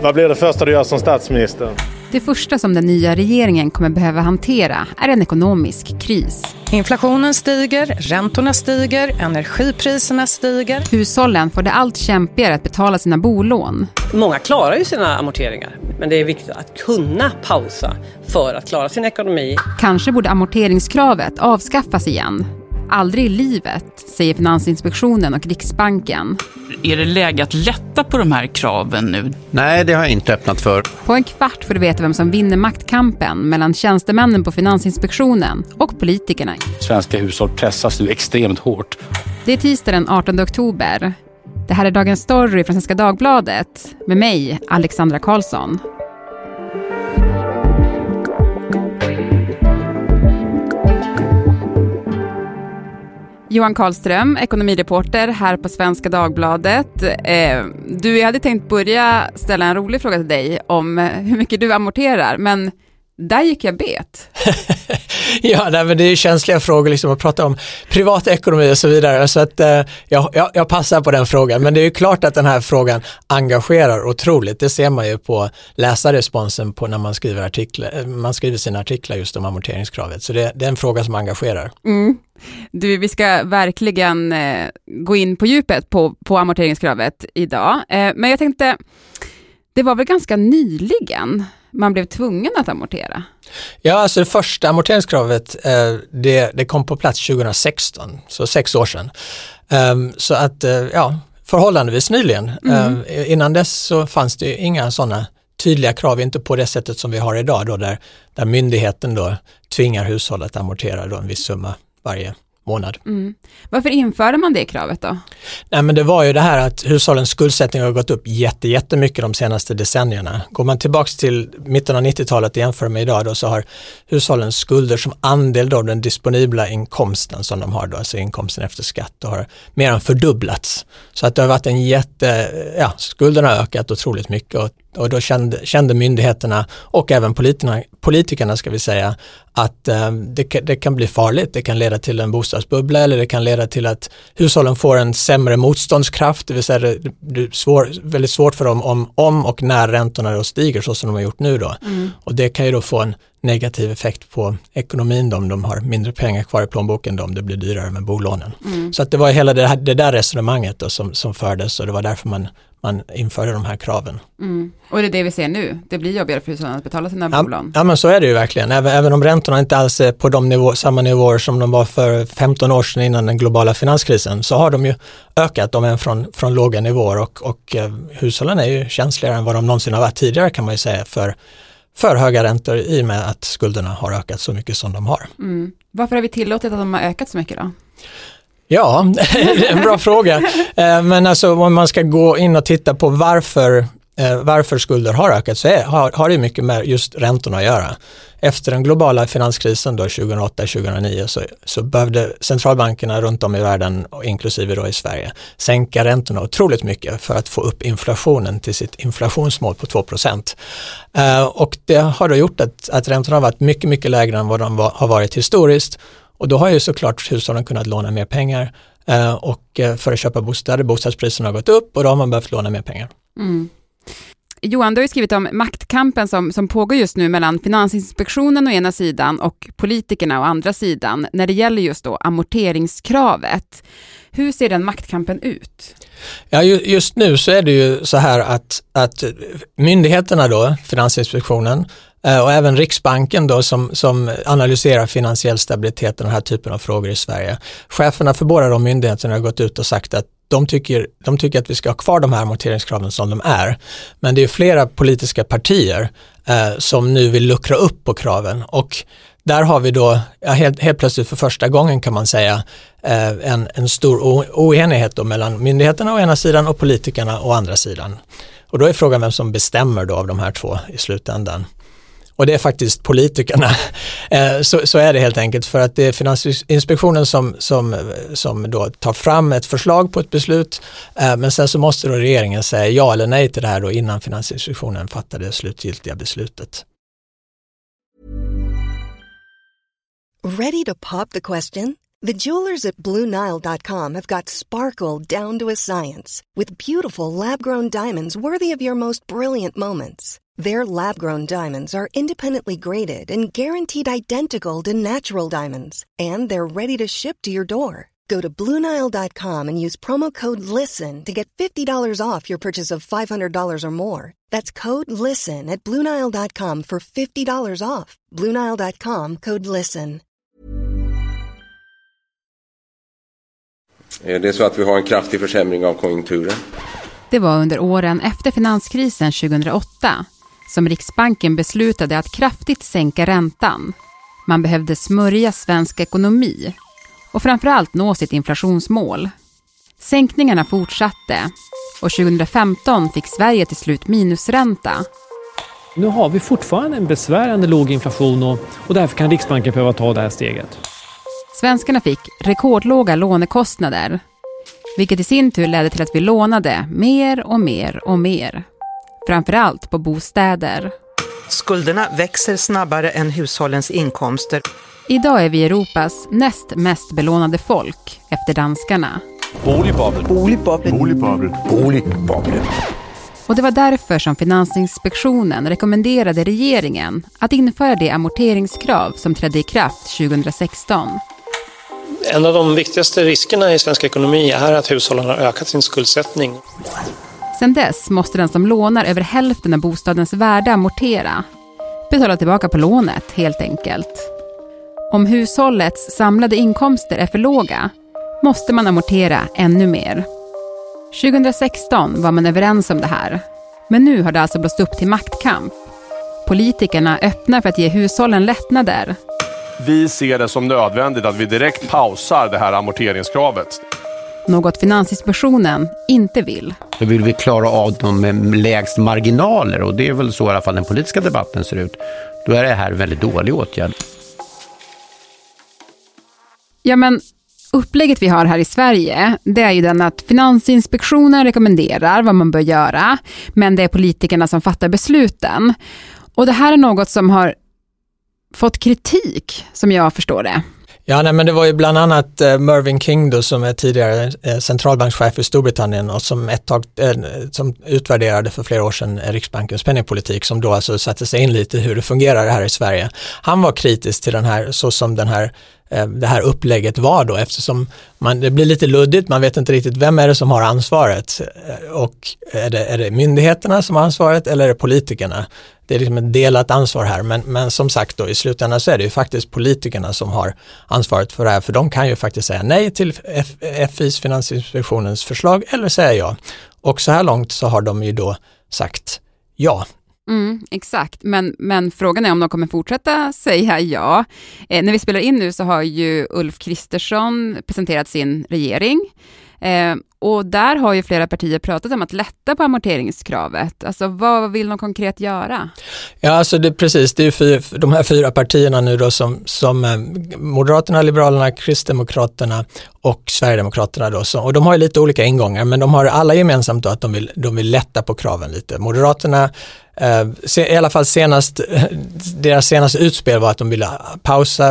Vad blir det första du gör som statsminister? Det första som den nya regeringen kommer behöva hantera är en ekonomisk kris. Inflationen stiger, räntorna stiger, energipriserna stiger. Hushållen får det allt kämpigare att betala sina bolån. Många klarar ju sina amorteringar, men det är viktigt att kunna pausa för att klara sin ekonomi. Kanske borde amorteringskravet avskaffas igen. Aldrig i livet, säger Finansinspektionen och Riksbanken. Är det läge att lätta på de här kraven nu? Nej, det har jag inte öppnat för. På en kvart får du veta vem som vinner maktkampen mellan tjänstemännen på Finansinspektionen och politikerna. Svenska hushåll pressas nu extremt hårt. Det är tisdag den 18 oktober. Det här är Dagens Story från Svenska Dagbladet med mig, Alexandra Karlsson. Johan Karlström, ekonomireporter här på Svenska Dagbladet. Eh, du, jag hade tänkt börja ställa en rolig fråga till dig om hur mycket du amorterar, men där gick jag bet. ja, nej, men det är känsliga frågor liksom att prata om privatekonomi och så vidare. Så att, eh, jag, jag, jag, passar på den frågan. Men det är ju klart att den här frågan engagerar otroligt. Det ser man ju på läsarresponsen på när man skriver, artiklar, eh, man skriver sina artiklar just om amorteringskravet. Så det, det är en fråga som engagerar. Mm. Du, vi ska verkligen eh, gå in på djupet på, på amorteringskravet idag. Eh, men jag tänkte, det var väl ganska nyligen man blev tvungen att amortera? Ja, alltså det första amorteringskravet eh, det, det kom på plats 2016, så sex år sedan. Um, så att, uh, ja, förhållandevis nyligen. Mm. Innan dess så fanns det inga sådana tydliga krav, inte på det sättet som vi har idag då där, där myndigheten då tvingar hushållet att amortera då en viss summa varje månad. Mm. Varför införde man det kravet då? Nej men det var ju det här att hushållens skuldsättning har gått upp jätte, jättemycket de senaste decennierna. Går man tillbaks till mitten av 90-talet och jämför med idag då så har hushållens skulder som andel av den disponibla inkomsten som de har då, alltså inkomsten efter skatt, har mer än fördubblats. Så att det har varit en jätte, ja skulderna har ökat otroligt mycket och och då kände, kände myndigheterna och även politikerna, politikerna ska vi säga att eh, det, det, kan bli farligt. Det kan leda till en bostadsbubbla eller det kan leda till att hushållen får en sämre motståndskraft, det vill säga det blir svår, väldigt svårt för dem om, om och när räntorna då stiger så som de har gjort nu då. Mm. Och det kan ju då få en negativ effekt på ekonomin då, om de har mindre pengar kvar i plånboken då, om det blir dyrare med bolånen. Mm. Så att det var hela det, här, det där resonemanget då som, som fördes och det var därför man man införde de här kraven. Mm. Och det är det vi ser nu, det blir jobbigare för hushållen att betala sina ja, bolån. Ja men så är det ju verkligen, även, även om räntorna inte alls är på de nivå, samma nivåer som de var för 15 år sedan innan den globala finanskrisen så har de ju ökat, de är från, från låga nivåer och, och eh, hushållen är ju känsligare än vad de någonsin har varit tidigare kan man ju säga för, för höga räntor i och med att skulderna har ökat så mycket som de har. Mm. Varför har vi tillåtit att de har ökat så mycket då? Ja, en bra fråga. Eh, men alltså om man ska gå in och titta på varför, eh, varför skulder har ökat så är, har, har det mycket med just räntorna att göra. Efter den globala finanskrisen 2008-2009 så, så behövde centralbankerna runt om i världen, inklusive då i Sverige, sänka räntorna otroligt mycket för att få upp inflationen till sitt inflationsmål på 2 eh, Och det har då gjort att, att räntorna har varit mycket, mycket lägre än vad de var, har varit historiskt och då har ju såklart hushållen kunnat låna mer pengar eh, och eh, för att köpa bostäder, bostadspriserna har gått upp och då har man behövt låna mer pengar. Mm. Johan, du har ju skrivit om maktkampen som, som pågår just nu mellan Finansinspektionen å ena sidan och politikerna å andra sidan när det gäller just då amorteringskravet. Hur ser den maktkampen ut? Ja, just nu så är det ju så här att, att myndigheterna då, Finansinspektionen, Eh, och även Riksbanken då som, som analyserar finansiell stabilitet och den här typen av frågor i Sverige. Cheferna för båda de myndigheterna har gått ut och sagt att de tycker, de tycker att vi ska ha kvar de här amorteringskraven som de är. Men det är flera politiska partier eh, som nu vill luckra upp på kraven och där har vi då ja, helt, helt plötsligt för första gången kan man säga eh, en, en stor oenighet då mellan myndigheterna å ena sidan och politikerna å andra sidan. Och då är frågan vem som bestämmer då av de här två i slutändan. Och det är faktiskt politikerna. Eh, så, så, är det helt enkelt för att det är Finansinspektionen som, som, som då tar fram ett förslag på ett beslut eh, men sen så måste då regeringen säga ja eller nej till det här då innan Finansinspektionen fattar det slutgiltiga beslutet. Ready to pop the question? The jewelers at BlueNile.com have got sparkle down to a science with beautiful lab grown diamonds worthy of your most brilliant moments. Their lab grown diamonds are independently graded and guaranteed identical to natural diamonds, and they're ready to ship to your door. Go to BlueNile.com and use promo code LISTEN to get $50 off your purchase of $500 or more. That's code LISTEN at BlueNile.com for $50 off. BlueNile.com code LISTEN. Det Är så att vi har en kraftig försämring av konjunkturen? Det var under åren efter finanskrisen 2008 som Riksbanken beslutade att kraftigt sänka räntan. Man behövde smörja svensk ekonomi och framförallt nå sitt inflationsmål. Sänkningarna fortsatte och 2015 fick Sverige till slut minusränta. Nu har vi fortfarande en besvärande låg inflation och, och därför kan Riksbanken behöva ta det här steget. Svenskarna fick rekordlåga lånekostnader, vilket i sin tur ledde till att vi lånade mer och mer och mer. Framförallt på bostäder. Skulderna växer snabbare än hushållens inkomster. Idag är vi Europas näst mest belånade folk efter danskarna. Och det var därför som Finansinspektionen rekommenderade regeringen att införa det amorteringskrav som trädde i kraft 2016. En av de viktigaste riskerna i svensk ekonomi är att hushållen har ökat sin skuldsättning. Sedan dess måste den som lånar över hälften av bostadens värde amortera. Betala tillbaka på lånet, helt enkelt. Om hushållets samlade inkomster är för låga måste man amortera ännu mer. 2016 var man överens om det här. Men nu har det alltså blåst upp till maktkamp. Politikerna öppnar för att ge hushållen lättnader. Vi ser det som nödvändigt att vi direkt pausar det här amorteringskravet. Något Finansinspektionen inte vill. Då vill vi klara av dem med lägst marginaler och det är väl så i alla fall den politiska debatten ser ut. Då är det här en väldigt dålig åtgärd. Ja, men upplägget vi har här i Sverige, det är ju den att Finansinspektionen rekommenderar vad man bör göra, men det är politikerna som fattar besluten. Och det här är något som har fått kritik, som jag förstår det. Ja, nej, men det var ju bland annat eh, Mervyn King då, som är tidigare eh, centralbankschef i Storbritannien och som ett tag eh, som utvärderade för flera år sedan Riksbankens penningpolitik som då alltså satte sig in lite hur det fungerar här i Sverige. Han var kritisk till den här, så som den här Eh, det här upplägget var då eftersom man, det blir lite luddigt, man vet inte riktigt vem är det som har ansvaret eh, och är det, är det myndigheterna som har ansvaret eller är det politikerna? Det är liksom ett delat ansvar här men, men som sagt då i slutändan så är det ju faktiskt politikerna som har ansvaret för det här för de kan ju faktiskt säga nej till F- FIs Finansinspektionens förslag eller säga ja. Och så här långt så har de ju då sagt ja. Mm, exakt, men, men frågan är om de kommer fortsätta säga ja. Eh, när vi spelar in nu så har ju Ulf Kristersson presenterat sin regering. Eh, och där har ju flera partier pratat om att lätta på amorteringskravet. Alltså vad vill de konkret göra? Ja, alltså det, precis, det är ju fyra, de här fyra partierna nu då som, som eh, Moderaterna, Liberalerna, Kristdemokraterna och Sverigedemokraterna då. Så, och de har ju lite olika ingångar men de har alla gemensamt då att de vill, de vill lätta på kraven lite. Moderaterna Eh, i alla fall senast, deras senaste utspel var att de ville pausa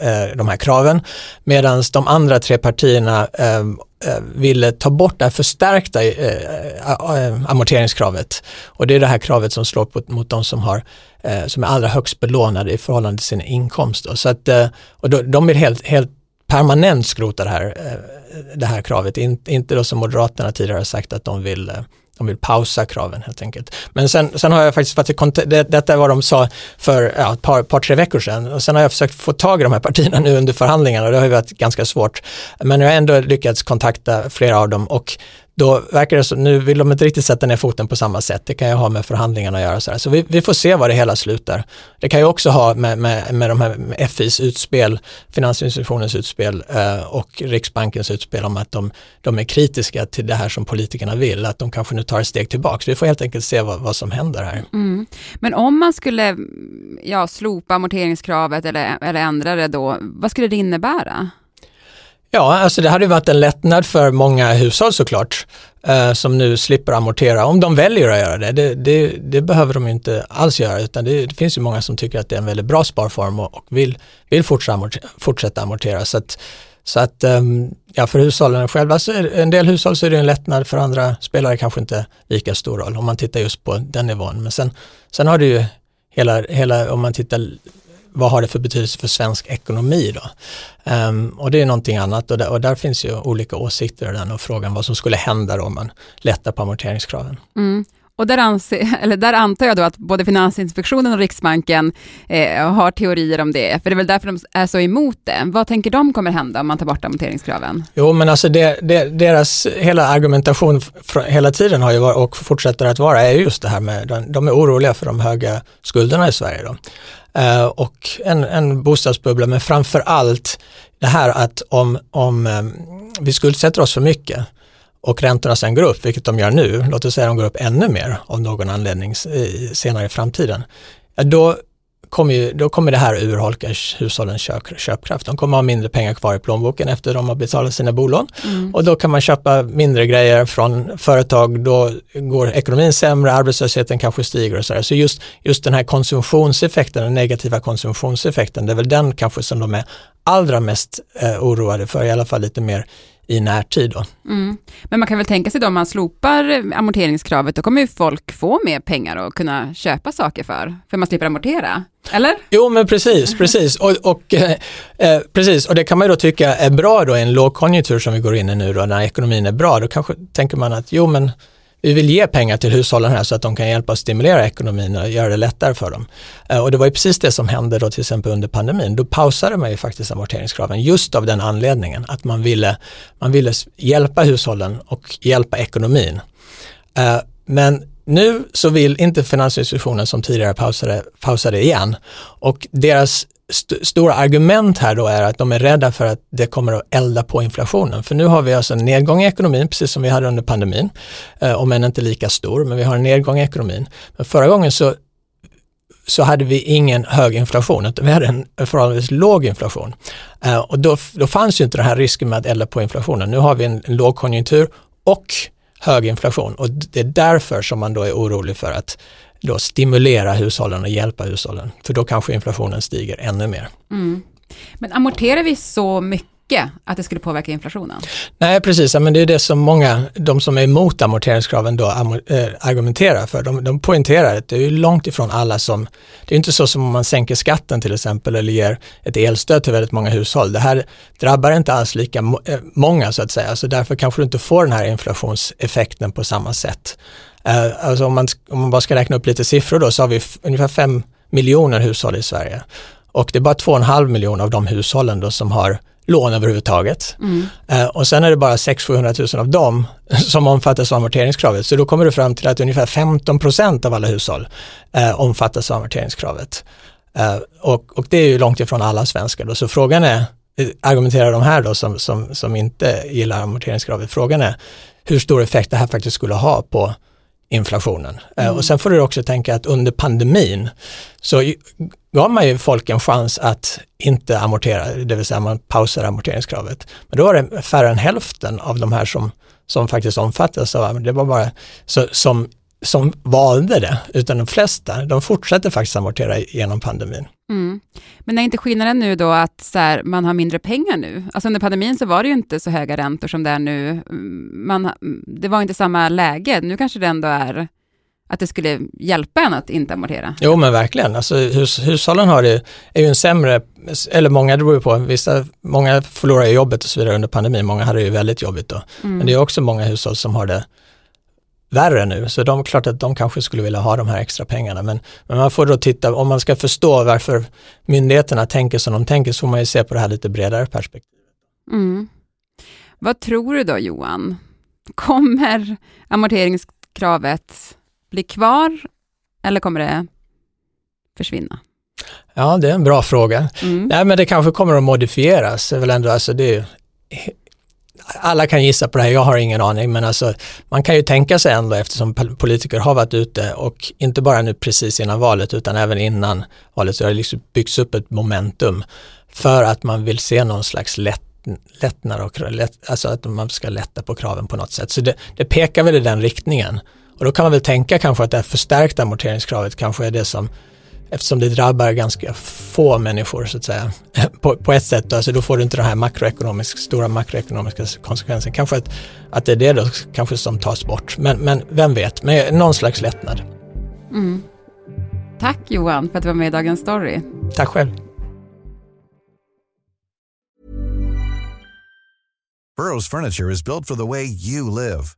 eh, de här kraven medan de andra tre partierna eh, ville ta bort det här förstärkta amorteringskravet. Och det är det här kravet som slår mot de som, har, som är allra högst belånade i förhållande till sina inkomster. Så att, och de vill helt, helt permanent skrota det här, det här kravet, inte då som Moderaterna tidigare har sagt att de vill de vill pausa kraven helt enkelt. Men sen, sen har jag faktiskt varit i kontakt, det, detta är vad de sa för ja, ett par, par, tre veckor sedan och sen har jag försökt få tag i de här partierna nu under förhandlingarna och det har ju varit ganska svårt. Men jag har ändå lyckats kontakta flera av dem och då verkar det som, nu vill de inte riktigt sätta ner foten på samma sätt, det kan ju ha med förhandlingarna att göra. Så, så vi, vi, får se var det hela slutar. Det kan ju också ha med, med, med de här med FIs utspel, Finansinspektionens utspel eh, och Riksbankens utspel om att de, de är kritiska till det här som politikerna vill, att de kanske nu tar ett steg tillbaka. Vi får helt enkelt se vad, vad som händer här. Mm. Men om man skulle ja, slopa amorteringskravet eller, eller ändra det då, vad skulle det innebära? Ja, alltså det hade varit en lättnad för många hushåll såklart, eh, som nu slipper amortera, om de väljer att göra det. Det, det, det behöver de inte alls göra, utan det, det, finns ju många som tycker att det är en väldigt bra sparform och, och vill, vill fortsätta, amortera, fortsätta amortera. Så att, Så att ehm, ja, för hushållen själva, så är, en del hushåll så är det en lättnad, för andra spelar det kanske inte lika stor roll om man tittar just på den nivån. Men sen, sen har du ju hela, hela, om man tittar vad har det för betydelse för svensk ekonomi då? Um, och det är någonting annat och där, och där, finns ju olika åsikter i den och frågan vad som skulle hända då om man lättar på amorteringskraven. Mm. Och där, anser, eller där antar jag då att både Finansinspektionen och Riksbanken eh, har teorier om det, för det är väl därför de är så emot det. Vad tänker de kommer hända om man tar bort amorteringskraven? Jo, men alltså det, det, deras hela argumentation hela tiden har ju varit, och fortsätter att vara, är just det här med, de, de är oroliga för de höga skulderna i Sverige. Då. Eh, och en, en bostadsbubbla, men framför allt det här att om, om eh, vi skuldsätter oss för mycket och räntorna sen går upp, vilket de gör nu, låt oss säga att de går upp ännu mer av någon anledning senare i framtiden, då kommer, ju, då kommer det här urholka hushållens köp, köpkraft. De kommer ha mindre pengar kvar i plånboken efter de har betalat sina bolån mm. och då kan man köpa mindre grejer från företag, då går ekonomin sämre, arbetslösheten kanske stiger och sådär. Så just, just den här konsumtionseffekten, den negativa konsumtionseffekten, det är väl den kanske som de är allra mest eh, oroade för, i alla fall lite mer i närtid. Då. Mm. Men man kan väl tänka sig då om man slopar amorteringskravet, då kommer ju folk få mer pengar att kunna köpa saker för, för man slipper amortera, eller? Jo men precis, precis. Och, och eh, eh, precis. och det kan man ju då tycka är bra då i en lågkonjunktur som vi går in i nu då, när ekonomin är bra, då kanske tänker man att jo men vi vill ge pengar till hushållen här så att de kan hjälpa och stimulera ekonomin och göra det lättare för dem. Eh, och det var ju precis det som hände då till exempel under pandemin. Då pausade man ju faktiskt amorteringskraven just av den anledningen att man ville, man ville hjälpa hushållen och hjälpa ekonomin. Eh, men nu så vill inte Finansinstitutionen som tidigare pausade, pausade igen och deras st stora argument här då är att de är rädda för att det kommer att elda på inflationen. För nu har vi alltså en nedgång i ekonomin, precis som vi hade under pandemin, eh, om än inte lika stor, men vi har en nedgång i ekonomin. Men förra gången så, så hade vi ingen hög inflation, utan vi hade en förhållandevis låg inflation. Eh, och då, då fanns ju inte den här risken med att elda på inflationen. Nu har vi en, en lågkonjunktur och hög inflation och det är därför som man då är orolig för att då stimulera hushållen och hjälpa hushållen. För då kanske inflationen stiger ännu mer. Mm. Men amorterar vi så mycket att det skulle påverka inflationen? Nej, precis. Men det är det som många, de som är emot amorteringskraven då eh, argumenterar för. De, de poängterar att det är långt ifrån alla som, det är inte så som om man sänker skatten till exempel eller ger ett elstöd till väldigt många hushåll. Det här drabbar inte alls lika eh, många så att säga, så därför kanske du inte får den här inflationseffekten på samma sätt. Eh, alltså om, man, om man bara ska räkna upp lite siffror då så har vi ungefär 5 miljoner hushåll i Sverige. Och det är bara 2,5 miljoner av de hushållen då som har lån överhuvudtaget. Mm. Uh, och sen är det bara 600-700 000 av dem som omfattas av amorteringskravet. Så då kommer du fram till att ungefär 15 procent av alla hushåll uh, omfattas av amorteringskravet. och, och det är ju långt ifrån alla svenskar då. Så frågan är, argumenterar de här då som, som, som inte gillar amorteringskravet, frågan är hur stor effekt det här faktiskt skulle ha på inflationen. Eh, mm. Och sen får du också tänka att under pandemin så gav man ju folk en chans att inte amortera, det vill säga man pausar amorteringskravet. Men då var det färre än hälften av de här som, som faktiskt omfattas av det var bara så, som, som valde det, utan de flesta, de fortsätter faktiskt amortera genom pandemin. Mm. Men är inte skillnaden nu då att så här, man har mindre pengar nu? Alltså under pandemin så var det ju inte så höga räntor som det är nu. Man, det var inte samma läge. Nu kanske det ändå är att det skulle hjälpa en att inte amortera? Jo men verkligen, alltså, hus, hushållen har det, är ju en sämre, eller många, det beror ju på, vissa, många förlorar jobbet och så vidare under pandemin, många hade det ju väldigt jobbigt då. Mm. Men det är också många hushåll som har det värre nu, så de, klart att de kanske skulle vilja ha de här extra pengarna. Men, men man får då titta, om man ska förstå varför myndigheterna tänker som de tänker, så får man ju se på det här lite bredare perspektiv. Mm. Vad tror du då Johan? Kommer amorteringskravet bli kvar eller kommer det försvinna? Ja, det är en bra fråga. Mm. Nej, men det kanske kommer att modifieras. Det är väl ändå, alltså det är alla kan gissa på det här, jag har ingen aning, men alltså, man kan ju tänka sig ändå eftersom politiker har varit ute och inte bara nu precis innan valet utan även innan valet så har det liksom byggts upp ett momentum för att man vill se någon slags lätt, lättnad och lätt, alltså att man ska lätta på kraven på något sätt. Så det, det pekar väl i den riktningen. Och då kan man väl tänka kanske att det här förstärkta amorteringskravet kanske är det som eftersom det drabbar ganska få människor så att säga. På, på ett sätt, då, alltså då får du inte den här makroekonomiska, stora makroekonomiska konsekvensen. Kanske att, att det är det då kanske som tas bort, men, men vem vet, men någon slags lättnad. Mm. Tack Johan för att du var med i Dagens Story. Tack själv. Burrows furniture is built for the way you live.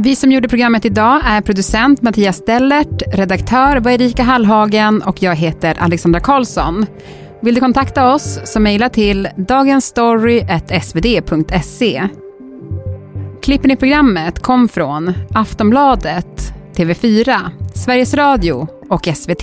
Vi som gjorde programmet idag är producent Mattias Stellert, redaktör var Erika Hallhagen och jag heter Alexandra Karlsson. Vill du kontakta oss så mejla till dagensstory.svd.se. Klippen i programmet kom från Aftonbladet, TV4, Sveriges Radio och SVT.